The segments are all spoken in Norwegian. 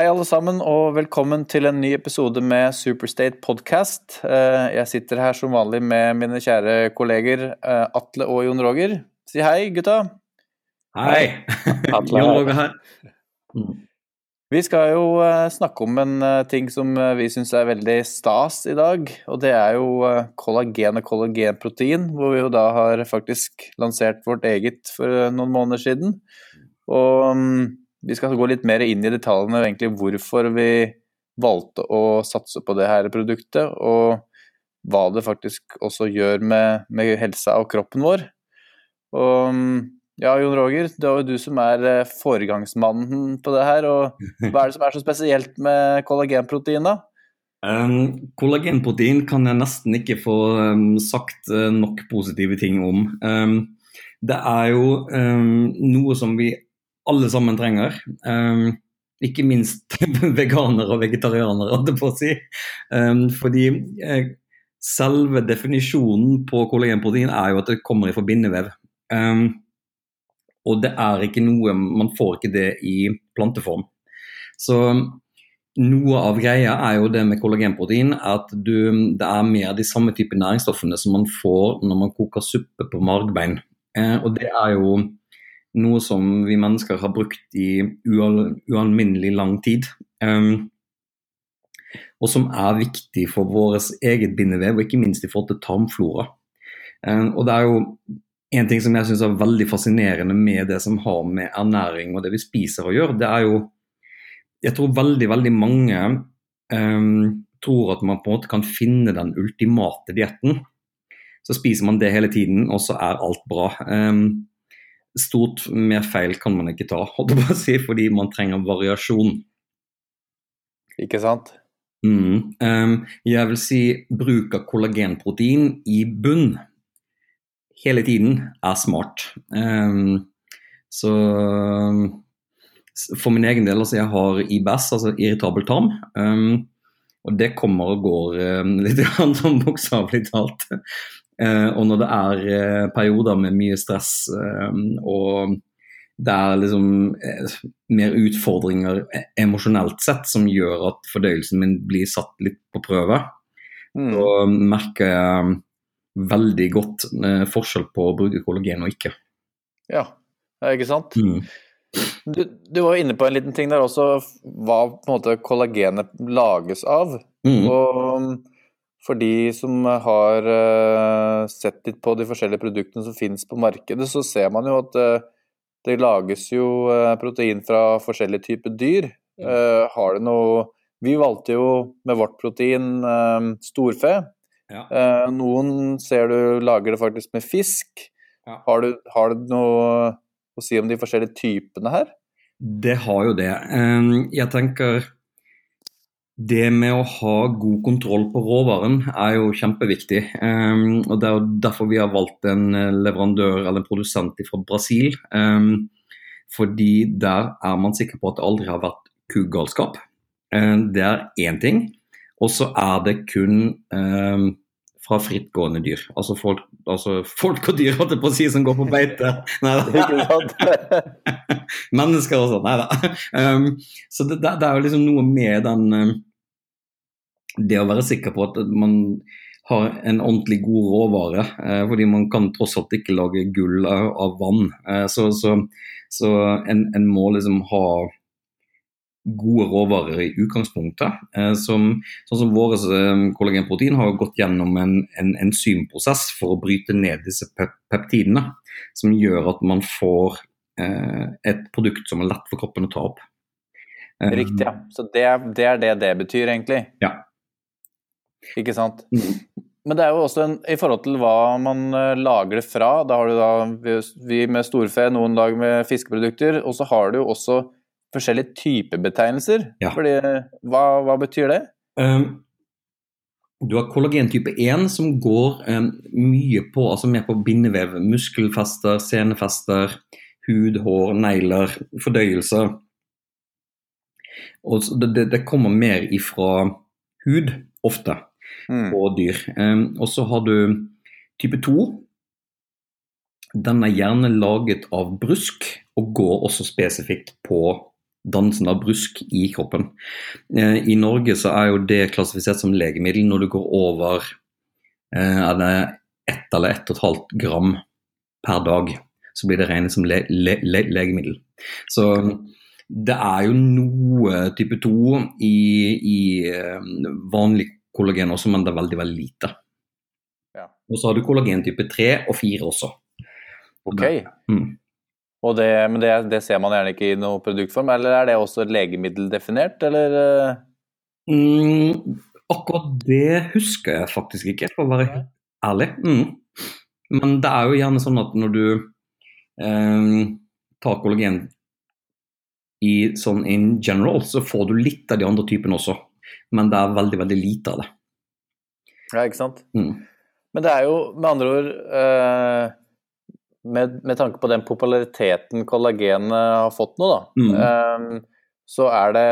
Hei alle sammen og velkommen til en ny episode med Superstate podcast. Eh, jeg sitter her som vanlig med mine kjære kolleger eh, Atle og Jon Roger. Si hei, gutta. Hei. Atle Jon Roger her. Vi skal jo eh, snakke om en ting som vi syns er veldig stas i dag. Og det er jo kollagen og kollagenprotein, hvor vi jo da har faktisk lansert vårt eget for noen måneder siden. Og mm, vi skal gå litt mer inn i detaljene egentlig hvorfor vi valgte å satse på det her produktet, og hva det faktisk også gjør med, med helsa og kroppen vår. Og ja, Jon Roger, det er jo du som er eh, foregangsmannen på det her. og Hva er det som er så spesielt med kollagenprotein, da? Um, kollagenprotein kan jeg nesten ikke få um, sagt uh, nok positive ting om. Um, det er jo noe som vi alle sammen trenger. Um, ikke minst veganere og vegetarianere, holdt jeg på å si. Um, fordi eh, selve definisjonen på kollagenprotein er jo at det kommer fra bindevev. Um, og det er ikke noe Man får ikke det i planteform. Så noe av greia er jo det med kollagenprotein at du, det er mer de samme type næringsstoffene som man får når man koker suppe på margbein. Eh, og det er jo noe som vi mennesker har brukt i ual ualminnelig lang tid. Um, og som er viktig for vårt eget bindevev, og ikke minst i forhold til tarmflora. Um, og det er jo en ting som jeg syns er veldig fascinerende med det som har med ernæring og det vi spiser å gjøre, det er jo Jeg tror veldig, veldig mange um, tror at man på en måte kan finne den ultimate dietten. Så spiser man det hele tiden, og så er alt bra. Um, stort mer feil kan man ikke ta, holdt jeg på å si, fordi man trenger variasjon. Ikke sant? Mm. Um, jeg vil si bruk av kollagenprotein i bunn hele tiden er smart. Um, så for min egen del, altså jeg har IBS, altså irritabel tarm. Um, og det kommer og går um, litt sånn bokstavelig talt. Uh, og når det er uh, perioder med mye stress uh, og det er liksom mer utfordringer e, emosjonelt sett som gjør at fordøyelsen min blir satt litt på prøve, mm. så merker jeg veldig godt forskjell på å bruke kollagen og ikke. Ja, ikke sant. Mm. Du, du, var inne på en liten ting der også, hva på en måte kollagenet lages av. Mm. Og for de som har uh, sett litt på de forskjellige produktene som finnes på markedet, så ser man jo at uh, det lages jo uh, protein fra forskjellige typer dyr. har det noe Vi valgte jo med vårt protein storfe. Ja. noen ser du lager det faktisk med fisk. Ja. Har, du, har du noe å si om de forskjellige typene her? Det har jo det. Jeg tenker det med å ha god kontroll på råvaren er jo kjempeviktig. Um, og Det er jo derfor vi har valgt en eh, leverandør eller en produsent fra Brasil. Um, fordi der er man sikker på at det aldri har vært kugalskap. Um, det er én ting. Og så er det kun fra frittgående dyr. Altså folk, altså folk og dyr, holdt jeg på å si, som går på beite. Nei da. Mennesker og sånn. Nei da. så det, det, er jo liksom noe med den det å være sikker på at man har en ordentlig god råvare. Eh, fordi man kan tross alt ikke lage gull av, vann. Eh, så, så, så en, en, må liksom ha gode råvarer i utgangspunktet. Eh, som, sånn som våre kollagenprotein har gått gjennom en, en enzymprosess for å bryte ned disse pep peptidene. Som gjør at man får et produkt som er lett for kroppen å ta opp. Riktig, ja. Så det, det er det det betyr, egentlig? Ja. Ikke sant. Mm. Men det er jo også en, i forhold til hva man uh, lager det fra. Da har du da vi med storfe, noen lag med fiskeprodukter, og så har du jo også forskjellige typebetegnelser. Ja. Fordi, hva, hva, betyr det? Um, du har kollagen type 1 som går um, mye på, altså mer på bindevev. Muskelfester, senefester, hud, hår, negler, fordøyelse. Og det, det kommer mer ifra hud ofte mm. på dyr. Um, og så har du type 2. Den er gjerne laget av brusk og går også spesifikt på dansen av brusk i kroppen. Eh, I Norge så er jo det klassifisert som legemiddel når du går over eh, er det ett eller ett og et halvt gram per dag. Så blir det regnet som le le le legemiddel. Så det er jo noe type 2 i, i vanlig kollagen også, men det er veldig, veldig lite. Ja. Og så har du kollagen type 3 og 4 også. Ok. Mm. Og det, men det, det, ser man gjerne ikke i noe produktform, eller er det også legemiddeldefinert, eller? Mm, akkurat det husker jeg faktisk ikke, for å være ærlig. Mm. Men det er jo gjerne sånn at når du eh, tar kollagen i sånn in general, så får du litt av de andre typene også. Men det er veldig, veldig lite av det. Ja, ikke sant. Mm. Men det er jo med andre ord eh, med, med, tanke på den populariteten kollagenet har fått nå, da, mm. eh, så er det,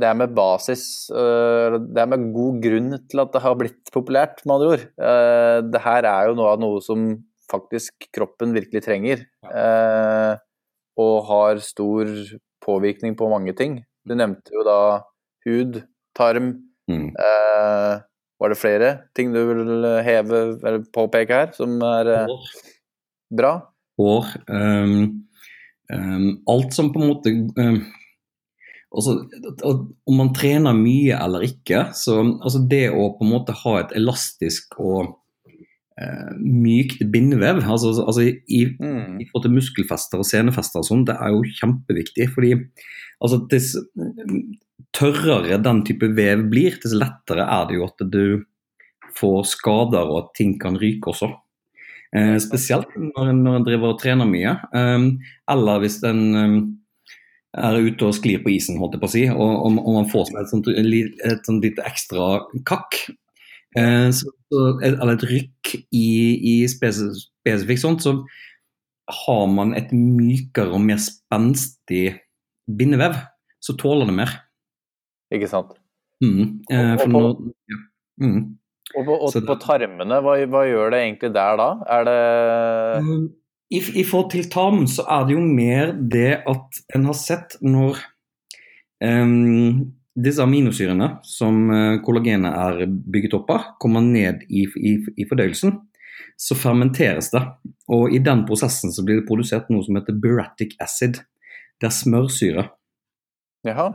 det er med basis eh, Det er med god grunn til at det har blitt populært, med andre ord. Eh, det her er jo noe av noe som faktisk kroppen virkelig trenger. Eh, og har stor påvirkning på mange ting. Du nevnte jo da hud, tarm. Mm. Eh, var det flere ting du vil heve eller påpeke her, som er eh, bra? Hår. Um, um, alt som på en måte um, altså, Om man trener mye eller ikke, så altså det å på en måte ha et elastisk og uh, mykt bindevev altså, altså i, mm. i, forhold til muskelfester og senefester og sånn, det er jo kjempeviktig. fordi altså, dess tørrere den type vev blir, dess lettere er det jo at du får skader og at ting kan ryke også. Eh, spesielt når, når en driver og trener mye, um, eller hvis en um, er ute og sklir på isen, holdt jeg på å si, og, og, og man får seg et sånt, et sånt litt ekstra kakk. Eh, så, eller et rykk i, i spesifikt sånt, så har man et mykere og mer spenstig bindevev, så tåler det mer. Ikke sant. Mm. Eh, og, nå, ja. mm. og, på, og på, tarmene, hva, hva, gjør det egentlig der da? Er det um, i, I forhold til tarm så er det jo mer det at en har sett når um, disse aminosyrene som uh, kollagenet er bygget opp av, kommer ned i, i, i, fordøyelsen, så fermenteres det. Og i den prosessen så blir det produsert noe som heter buratic acid. Det er smørsyre. Jaha.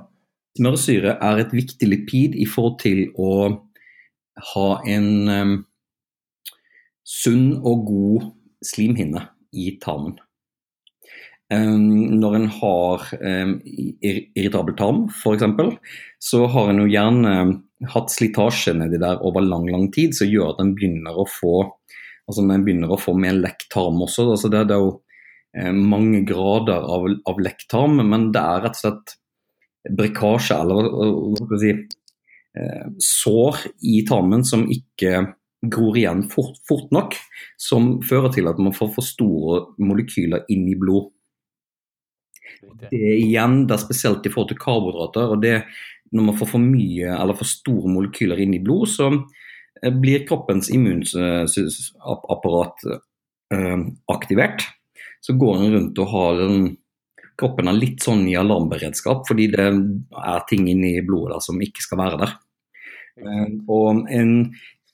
Smørsyre er et viktig lipid i forhold til å ha en um, sunn og god slimhinne i tarmen. Um, når en har um, irritabel tarm, f.eks., så har en jo gjerne hatt slitasje nedi der over lang lang tid, som gjør at en begynner å få altså en begynner å få mer lekk tarm også. Altså det, det, er jo eh, mange grader av, av lekk tarm, men det er rett og slett brekkasje, eller hva skal jeg si, eh, sår i tarmen som ikke gror igjen fort, fort, nok, som fører til at man får for store molekyler inn i blod. Det er igjen, det er spesielt i forhold til karbohydrater. og det Når man får for mye eller for store molekyler inn i blod, så eh, blir kroppens immunapparat eh, aktivert. Så går en rundt og har den kroppen er litt sånn i alarmberedskap, fordi det er ting inni blodet der som ikke skal være der. Eh, og en,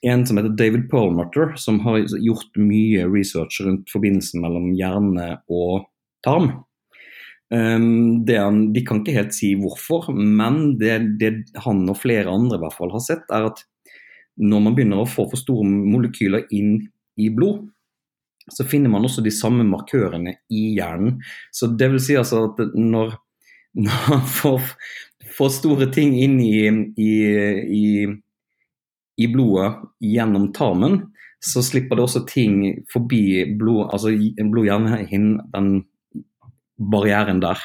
en som heter David Perlmutter, som har gjort mye research rundt forbindelsen mellom hjerne og tarm. Han, de kan ikke helt si hvorfor, men det, det, han og flere andre i hvert fall har sett, er at når man begynner å få for store molekyler inn i blod, så finner man også de samme markørene i hjernen. Så det vil si altså at når, når man får, får, store ting inn i, i, i, i, blodet gjennom tarmen, så slipper det også ting forbi blod, altså blod-hjernehinnen, den barrieren der.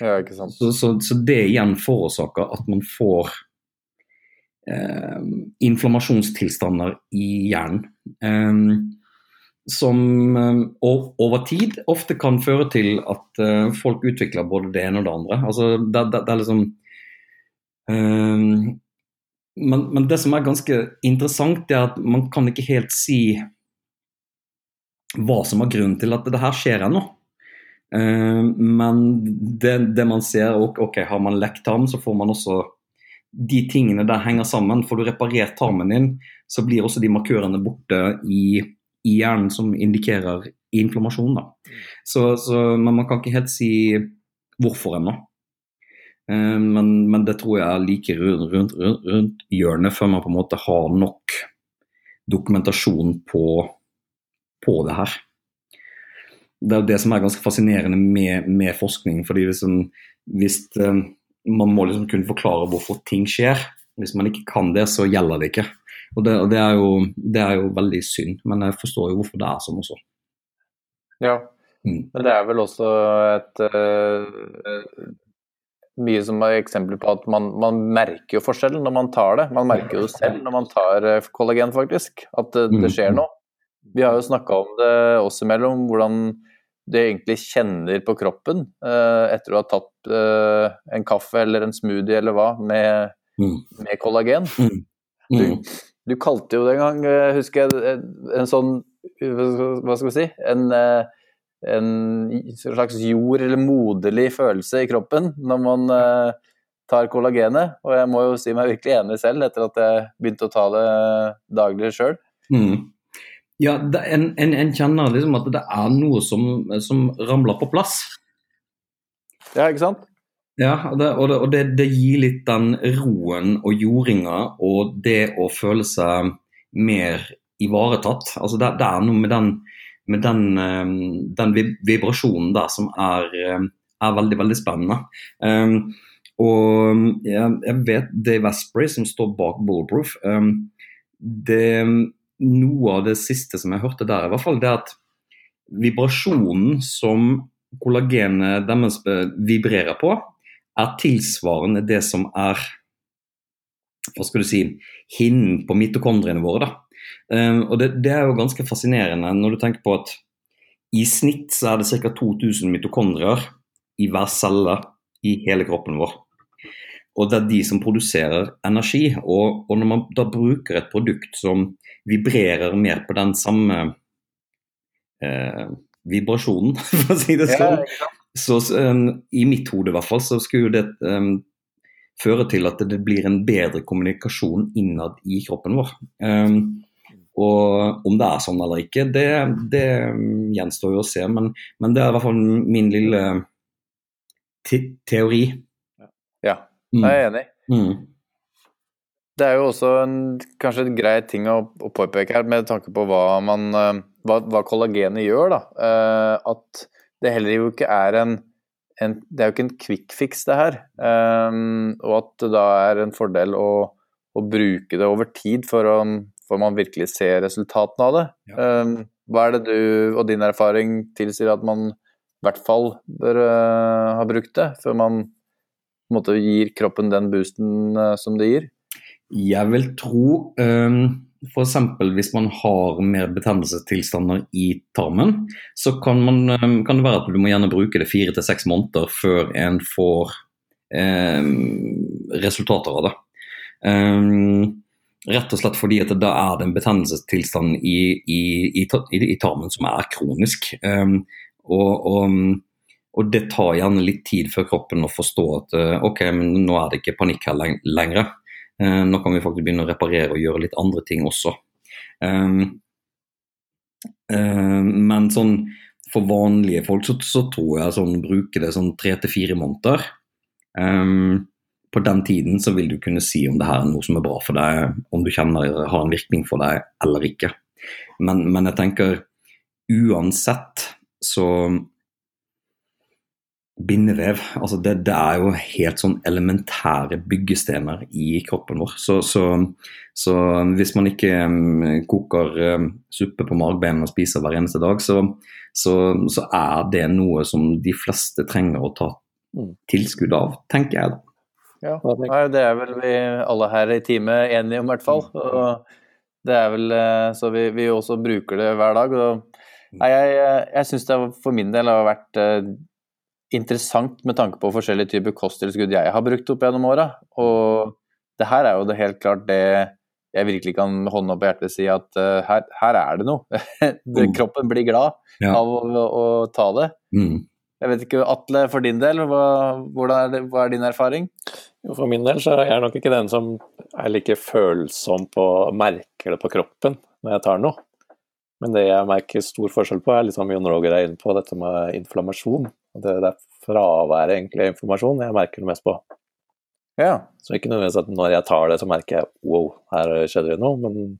Ja, ikke sant. Så, så, så det igjen forårsaker at man får eh, inflammasjonstilstander i hjernen. Um, som eh, over tid ofte kan føre til at uh, folk utvikler både det ene og det andre. Altså, det, det, det er liksom um, men, men, det som er ganske interessant, er at man kan ikke helt si hva som er grunnen til at det her skjer ennå. Men det, det, man ser, ok, har man lekt tarm, så får man også de tingene der henger sammen. Får du reparert tarmen din, så blir også de markørene borte i, i hjernen som indikerer inflammasjon. Da. Så, så, men man kan ikke helt si hvorfor ennå. Uh, men, men, det tror jeg er like rundt, rundt, rundt, hjørnet før man på en måte har nok dokumentasjon på, på det her det er det som er ganske fascinerende med, med forskning. fordi hvis, hvis uh, Man må liksom kunne forklare hvorfor ting skjer. Hvis man ikke kan det, så gjelder det ikke. Og det, og det, er, jo, det er, jo, veldig synd, men jeg forstår jo hvorfor det er sånn også. Ja, mm. men det er vel også et uh, mye som er eksempler på at man, man, merker jo forskjellen når man tar det. Man merker jo det selv når man tar kollagen, faktisk. At det, det skjer mm. noe. Vi har jo snakka om det oss imellom, hvordan du egentlig kjenner på kroppen uh, etter å ha tatt uh, en kaffe eller en smoothie eller hva med, mm. med kollagen. Mm. Mm. Du, du, kalte jo det en gang, uh, husker jeg, en sånn Hva skal vi si? En, en slags jord- eller moderlig følelse i kroppen når man tar kollagenet. Og jeg må jo si meg virkelig enig selv etter at jeg begynte å ta det daglig sjøl. Mm. Ja, en, en, en, kjenner liksom at det er noe som, som ramler på plass. Ja, ikke sant? Ja, det, og, det, og det, det, gir litt den roen og jordinga og det å føle seg mer ivaretatt. Altså det er noe med den, med den, ehm, den vibrasjonen der som er, ehm, er, veldig, veldig spennende. Um, og jeg, jeg, vet Dave Asprey, som står bak Bulletproof, um, det noe av det siste som jeg hørte der, i hvert fall det er at vibrasjonen som kollagenet deres vibrerer på, er tilsvarende det som er hva skal du si, hinnen på mitokondriene våre. da. Um, og det, det, er jo ganske fascinerende når du tenker på at i snitt så er det ca. 2000 mitokondrier i hver celle i hele kroppen vår. Og det er de som produserer energi. Og, og når man da bruker et produkt som vibrerer mer på den samme eh, vibrasjonen, for å si det sånn. Ja, så um, I mitt hode i hvert fall, så skulle det um, føre til at det blir en bedre kommunikasjon innad i kroppen vår. Um, og om det er sånn eller ikke, det, det gjenstår jo å se. Men, men, det er i hvert fall min lille te teori. Ja, jeg er enig. Mm. Det er jo også en, kanskje en grei ting å, å, påpeke her, med tanke på hva, man, eh, hva, hva kollagenet gjør. da, uh, At det heller jo ikke er en, en Det er jo ikke en quick fix, det her. Um, og at det da er en fordel å, å bruke det over tid for å for man virkelig ser resultatene av det. Ja. Um, hva er det du og din erfaring tilsier at man i hvert fall bør uh, ha brukt det, før man måte gir kroppen den boosten uh, som det gir? Jeg vil tro um, F.eks. hvis man har mer betennelsestilstander i tarmen, så kan, man, um, kan, det være at du må gjerne bruke det fire til seks måneder før en får eh, resultater av det. Um, rett og slett fordi at da er det en betennelsestilstand i, i, i, i tarmen som er kronisk. Um, og, og, og, det tar gjerne litt tid før kroppen å forstå at ok, men nå er det ikke panikk her lenger. Eh, nå kan vi faktisk begynne å reparere og gjøre litt andre ting også. Um, um, men sånn for vanlige folk så, så tror jeg sånn bruker det sånn tre til fire måneder. Um, på den tiden så vil du kunne si om det her er noe som er bra for deg, om du kjenner det har en virkning for deg eller ikke. Men, men jeg tenker uansett så bindevev. Altså det, det, er jo helt sånn elementære byggestener i kroppen vår. Så, så, så hvis man ikke um, koker um, suppe på margbeina og spiser hver eneste dag, så, så, er det noe som de fleste trenger å ta mm. tilskudd av, tenker jeg da. Ja, det er vel vi alle her i teamet enige om, i hvert fall. Og det er vel, eh, så vi, vi også bruker det hver dag. Og, nei, jeg jeg syns det for min del har vært eh, interessant med tanke på forskjellige typer kosttilskudd jeg har brukt opp gjennom åra. Og det her er jo det helt klart det jeg virkelig kan med hånda på hjertet si at uh, her, her, er det noe. mm. kroppen blir glad ja. av å, å, ta det. Mm. Jeg vet ikke, Atle, for din del, hva, er, det, hva er din erfaring? For min del så er jeg nok ikke den som er like følsom på merker det på kroppen når jeg tar noe. Men det jeg merker stor forskjell på, er litt som Jon Roger er inne på, dette med inflammasjon. Det, det er fraværet egentlig informasjon jeg merker det mest på. Ja. Så ikke nødvendigvis at når jeg tar det, så merker jeg wow, her skjedde det noe. Men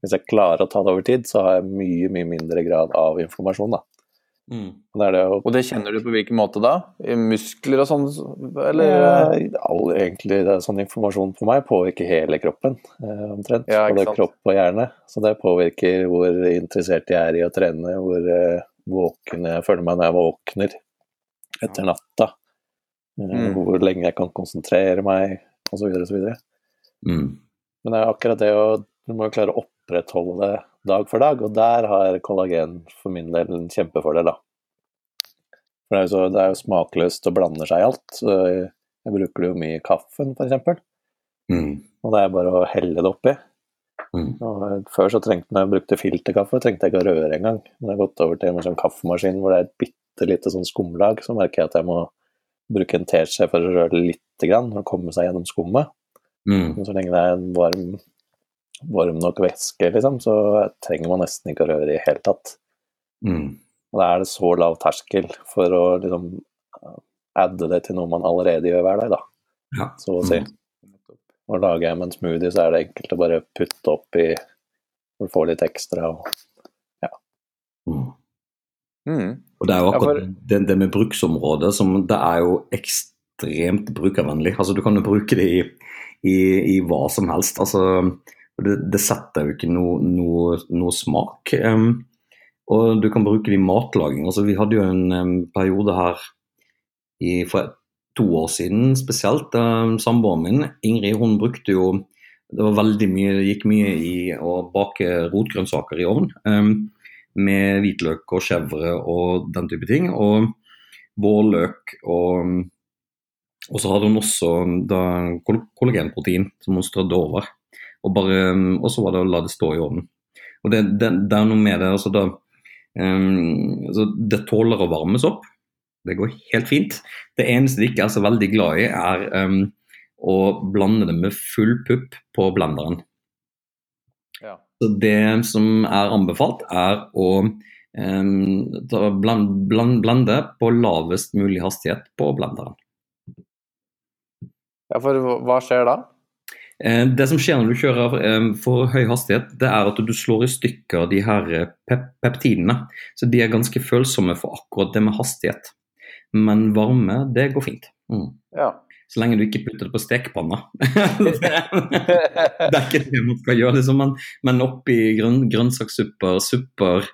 hvis jeg klarer å ta det over tid, så har jeg mye, mye mindre grad av informasjon, da. Mm. Det det å... Og det kjenner du på hvilken måte da? I muskler og sånn, eller? Ja, all, egentlig, det sånn informasjon på meg påvirker hele kroppen, eh, omtrent. Ja, Både kropp og hjerne. Så det påvirker hvor interessert jeg er i å trene, hvor eh, våken jeg føler meg når jeg våkner etter natta. Eh, mm. Hvor lenge jeg kan konsentrere meg, osv. osv. Mm. Men det er akkurat det å Du må jo klare å opprettholde det dag for dag, og der har kollagen for min del en kjempefordel, da. For det er, jo så, det er jo smakløst og blander seg i alt. Så jeg bruker det jo mye i kaffen, f.eks. Mm. Og det er bare å helle det oppi. Mm. før så trengte jeg brukte filterkaffe, trengte jeg ikke å røre engang. Men jeg har gått over til en sånn kaffemaskin hvor det er et bitte lite sånn skumlag, så merker jeg at jeg må bruke en teskje for å røre det lite grann og komme seg gjennom skummet. Mm. Men så lenge det er en varm varm nok væske, liksom, så trenger man nesten ikke å røre i det hele tatt. Mm. Og da er det så lav terskel for å liksom adde det til noe man allerede gjør hver dag, da. Ja. Så å si. Mm. Og lager jeg med en smoothie, så er det enkelt å bare putte oppi for å få litt ekstra og ja. Mm. Og det er jo akkurat ja, for... det, det, med bruksområdet som Det er jo ekstremt brukervennlig. Altså du kan jo bruke det i, i, i hva som helst. Altså det, det setter jo ikke noe, noe, noe smak. Um, og du kan bruke det i matlaging. Altså, vi hadde jo en um, periode her i, for to år siden spesielt. Um, Samboeren min, Ingrid, hun brukte jo Det var veldig mye, det gikk mye i å bake rotgrønnsaker i ovn. Um, med hvitløk og chèvre og den type ting. Og vårløk og og så hadde hun også da, kollagenprotein som hun strødde over. Og, bare, og så var det å la det stå i ovnen. Og det, det, det er noe med det altså da, um, altså Det tåler å varmes opp. Det går helt fint. Det eneste de ikke er så veldig glad i, er um, å blande det med full pupp på blenderen. Så Det som er anbefalt, er å um, blande, blande, på lavest mulig hastighet på blenderen. Ja, for hva skjer da? Eh, det som skjer når du kjører eh, for høy hastighet, det er at du slår i stykker de her eh, pep peptidene. Så de er ganske følsomme for akkurat det med hastighet. Men varme, det går fint. Mm. Ja. Så lenge du ikke putter det på stekepanna. det er ikke det man skal gjøre, liksom. men, men oppi grønn, grønnsakssupper, supper,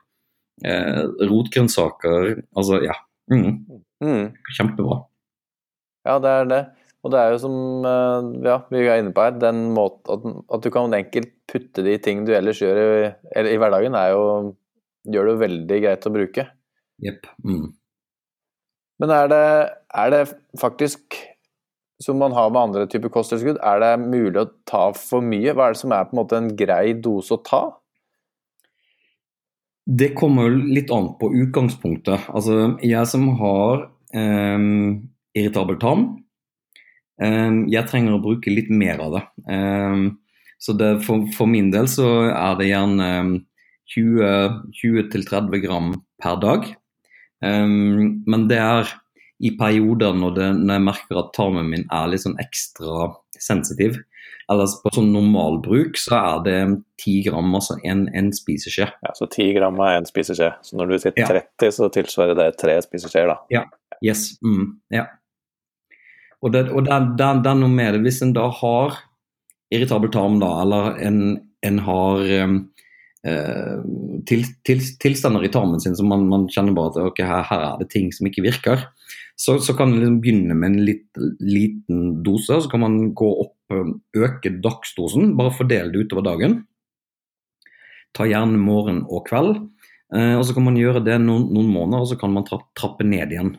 eh, rotgrønnsaker Altså, ja. Mm. Mm. Kjempebra. Ja, det er det. Og det er jo som eh, ja, vi er inne på her, den måten at, du kan enkelt putte de ting du ellers gjør i, i hverdagen, er jo, gjør det jo veldig greit å bruke. Jepp. Mm. Men er det, er det, faktisk, som man har med andre typer kosttilskudd, er det mulig å ta for mye? Hva er det som er på en måte en grei dose å ta? Det kommer litt an på utgangspunktet. Altså, jeg som har eh, irritabel tann, eh, jeg trenger å bruke litt mer av det. Eh, så det, for, for, min del så er det gjerne 20-30 ehm, gram per dag. Men det er i perioder når, det, når jeg merker at tarmen min er litt sånn ekstra sensitiv. Ellers på sånn normalbruk så er det 10 gram, altså en, en spiseskje. Ja, Så 10 gram er en spiseskje. Så når du sier 30, ja. så tilsvarer det tre spiseskjeer, da? Ja. Yes. Mm. ja. Og, det, og det, det, det, er noe med det. Hvis en da har irritabel tarm, da, eller en, en har um, til, til, tilstander i tarmen sin som man, man kjenner bare at okay, her, her, er det ting som ikke virker, så, så kan man liksom begynne med en litt, liten dose. Så kan man gå opp, øke dagsdosen, bare fordele det utover dagen. Ta gjerne morgen og kveld. Eh, og så kan man gjøre det noen, noen måneder, og så kan man trappe ned igjen.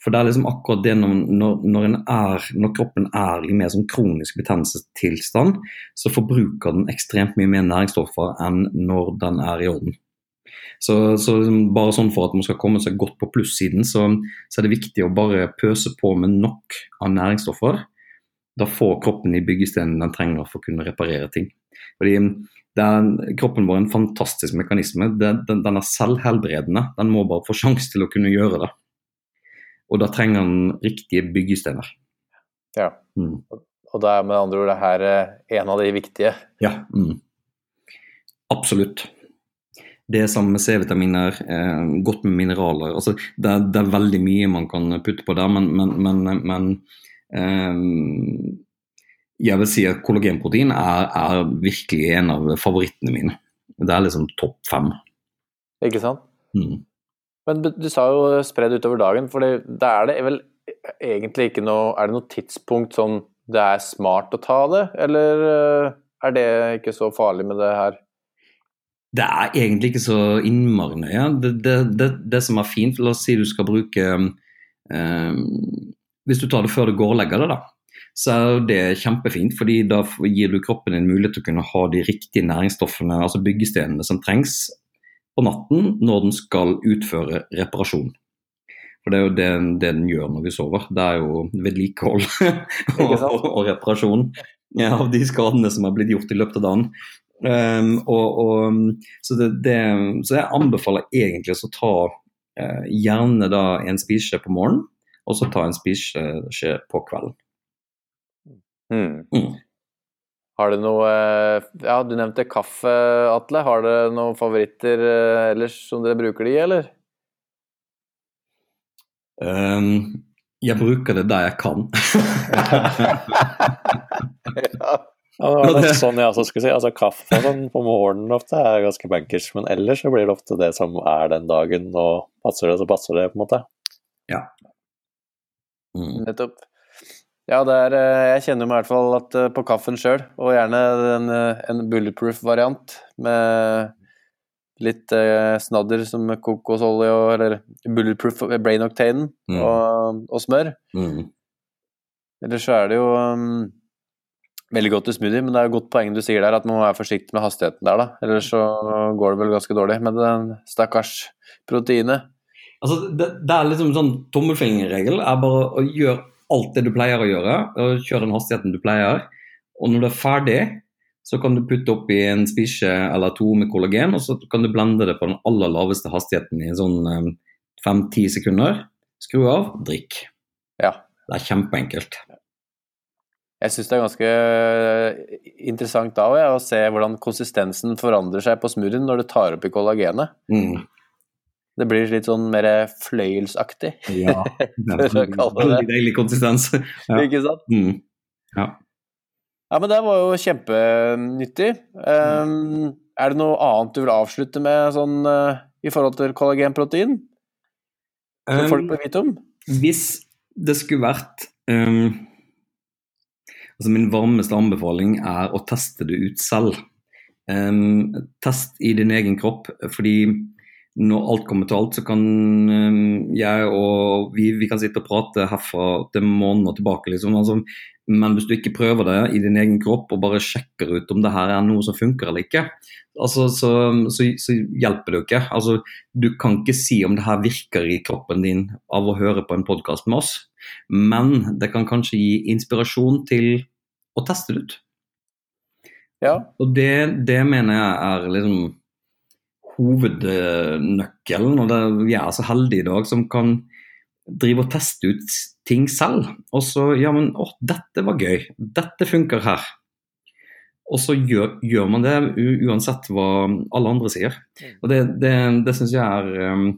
For det er liksom akkurat det når, når, er, når kroppen er i mer sånn kronisk betennelsestilstand, så forbruker den ekstremt mye mer næringsstoffer enn når den er i orden. Så, så, bare sånn for at man skal komme seg godt på plussiden, så, så er det viktig å bare pøse på med nok av næringsstoffer. Da får kroppen de byggestenene den trenger for å kunne reparere ting. Fordi er kroppen vår er en fantastisk mekanisme. Den, den er selvhelbredende. Den må bare få sjanse til å kunne gjøre det. Og da trenger han riktige byggesteiner. Ja. Mm. Og da er med andre ord det her eh, en av de viktige? Ja. Mm. Absolutt. Det er sammen med C-vitaminer, eh, godt med mineraler. Altså, det, er, det, er veldig mye man kan putte på der, men, men, men, men eh, jeg vil si at kollagenprotein er, er, virkelig en av favorittene mine. Det er liksom topp fem. Ikke sant. Mm. Men du sa jo spredd utover dagen, for da er det vel egentlig ikke noe Er det noe tidspunkt sånn det er smart å ta det, eller eh, er det ikke så farlig med det her? Det er egentlig ikke så innmari nøye. Det, det, det, det, som er fint, la oss si du skal bruke eh, Hvis du tar det før du går og legger deg, da, så er det kjempefint. fordi da gir du kroppen din mulighet til å kunne ha de riktige næringsstoffene, altså byggestenene som trengs på natten når den skal utføre reparasjon. For det er jo det, det, den gjør når vi sover. Det er jo vedlikehold og, og, og, reparasjon ja, av de skadene som har blitt gjort i løpet av dagen. Um, og, og, så, det, det, så, jeg anbefaler egentlig å ta uh, gjerne da en spiseskje på morgenen, og så ta en spiseskje på kvelden. Mm. Mm. Har du noe eh, Ja, du nevnte kaffe, Atle. Har dere noen favoritter eh, ellers som dere bruker de i, eller? Um, jeg bruker det der jeg kan. ja. Ja, det var sånn jeg også skulle si. Altså, kaffe sånn på morgenen ofte er ganske bankers, men ellers så blir det ofte det som er den dagen, og passer det, så passer det, på en måte. Ja. Mm. Nettopp. Ja, er, eh, jeg kjenner meg i hvert fall at eh, på kaffen sjøl, og gjerne en, eh, en bulletproof-variant med litt snadder som kokosolje og eller bulletproof brain octane mm. og, og, smør. Mm. Ellers så er det jo um, veldig godt til smoothie, men det er jo godt poeng du sier der, at man må være forsiktig med hastigheten der, da. Ellers så går det vel ganske dårlig med den stakkars proteinet. Altså, det, det, er liksom sånn tommelfingerregel er bare å gjøre alt det du pleier å gjøre, og kjøre den hastigheten du pleier. Og når du er ferdig, så kan du putte oppi en spisje eller to med kollagen, og så kan du blende det på den aller laveste hastigheten i sånn eh, fem-ti sekunder. Skru av, drikk. Ja. Det er kjempeenkelt. Jeg syns det er ganske eh, interessant da å se hvordan konsistensen forandrer seg på smoothien når du tar oppi kollagenet. Mm. Det blir litt sånn mer fløyelsaktig. Ja, det er en veldig deilig konsistens. Ja. Ikke sant? Mm. Ja. Ja, men det var jo kjempenyttig. Um, er det noe annet du vil avslutte med sånn uh, i forhold til kollagenprotein? Som um, folk bør vite om? Hvis det skulle vært um, Altså min varmeste anbefaling er å teste det ut selv. test i din egen kropp, fordi når alt kommer til alt, så kan jeg og vi, vi kan sitte og prate herfra til måneder tilbake. Liksom. Altså, men hvis du ikke prøver det i din egen kropp og bare sjekker ut om det her er noe som funker eller ikke, altså, så, så, så, hjelper det jo ikke. Altså, du kan ikke si om det her virker i kroppen din av å høre på en podkast med oss, men det kan kanskje gi inspirasjon til å teste det ut. Ja. Og det, det mener jeg er liksom hovednøkkelen. Og det, vi er så heldige i dag som kan drive og teste ut ting selv. Og så Ja, men å, dette var gøy. Dette funker her. Og så gjør, gjør man det uansett hva alle andre sier. Og det, det, det syns jeg er um,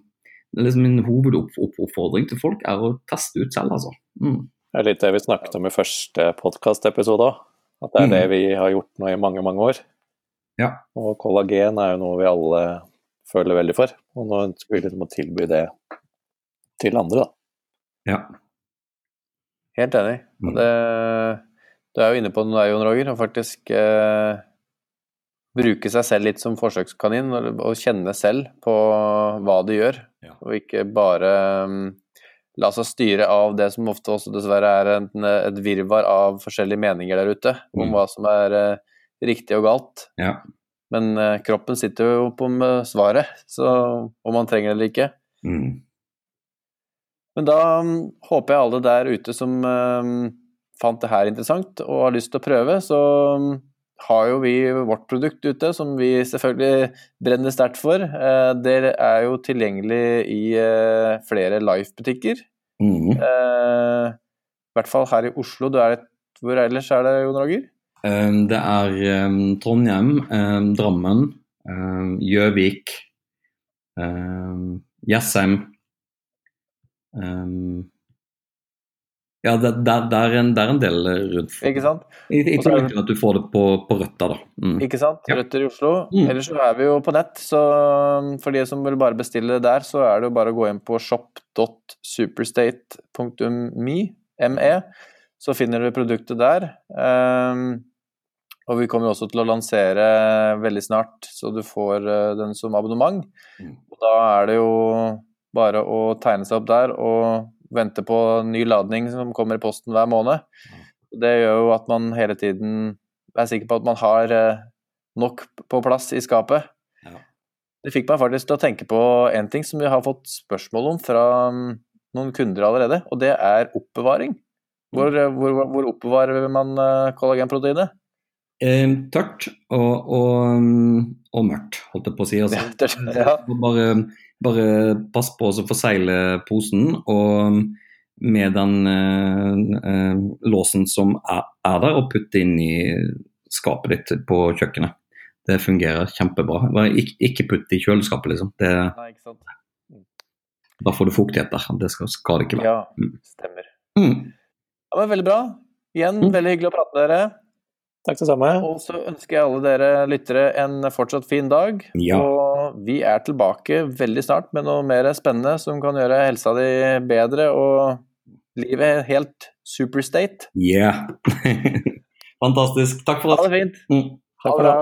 liksom Min hovedoppfordring til folk er å teste ut selv, altså. Mm. Det er litt det vi snakket om i første podkastepisode òg. At det er mm. det vi har gjort nå i mange, mange år. Ja. Og kollagen er jo noe vi alle føler veldig for. Og nå ønsker vi liksom å tilby det til andre, da. Ja. Helt enig. Mm. Det, du er jo inne på noe, Jon Roger, å faktisk eh, bruke seg selv litt som forsøkskanin og, og kjenne selv på hva du gjør, ja. og ikke bare um, la seg styre av det som ofte også dessverre er en, et virvar av forskjellige meninger der ute om mm. hva som er uh, riktig og galt. Ja. Men uh, kroppen sitter jo på med svaret, så om man trenger det eller ikke. Mm. Men da um, håper jeg alle der ute som um, fant det her interessant og har lyst til å prøve, så um, har jo vi vårt produkt ute, som vi selvfølgelig brenner sterkt for. Det er jo tilgjengelig i flere Life-butikker. Mm. I hvert fall her i Oslo. Er, hvor ellers er det, Jon Roger? Um, det er um, Trondheim, um, Drammen, Gjøvik, Jessheim ja, det, det, det, er en, det, er en, del rundt. Ikke sant? I, i tillegg til at du får det på, på Røtta, da. Mm. Ikke sant. Røtter i Oslo. Mm. Ellers så er vi jo på nett, så for de som vil bare bestille der, så er det jo bare å gå inn på shop.superstate.me, så finner du produktet der. Um, og vi kommer også til å lansere veldig snart, så du får uh, den som abonnement. Mm. Og da er det jo bare å tegne seg opp der og vente på ny ladning som kommer i posten hver måned. Det gjør jo at man hele tiden er sikker på at man har eh, nok på plass i skapet. Det fikk meg faktisk til å tenke på en ting som vi har fått spørsmål om fra mm, noen kunder allerede, og det er oppbevaring. Hvor, mm. hvor, hvor oppbevarer man eh, kollagenproteinet? Eh, tørt og, og, mm, og, mørkt, holdt jeg på å si. Altså. Ja, bare, bare, pass på å forsegle posen, og med den eh, eh, låsen som er, er, der, og putte inn i skapet ditt på kjøkkenet. Det fungerer kjempebra. Ikke, ikke putt det i kjøleskapet, liksom. Det, Nei. Mm. Da får du fuktighet der. Det skal, skal det ikke være. Ja, stemmer. Mm. Ja, men Veldig bra. Igjen, mm. veldig hyggelig å prate med dere. Takk det samme. Og så ønsker jeg alle dere lyttere en fortsatt fin dag. Ja. Og vi er tilbake veldig snart med noe mer spennende som kan gjøre helsa di bedre og livet helt superstate. Yeah. Fantastisk. Takk for oss. Ha det fint. Mm. Ha det bra.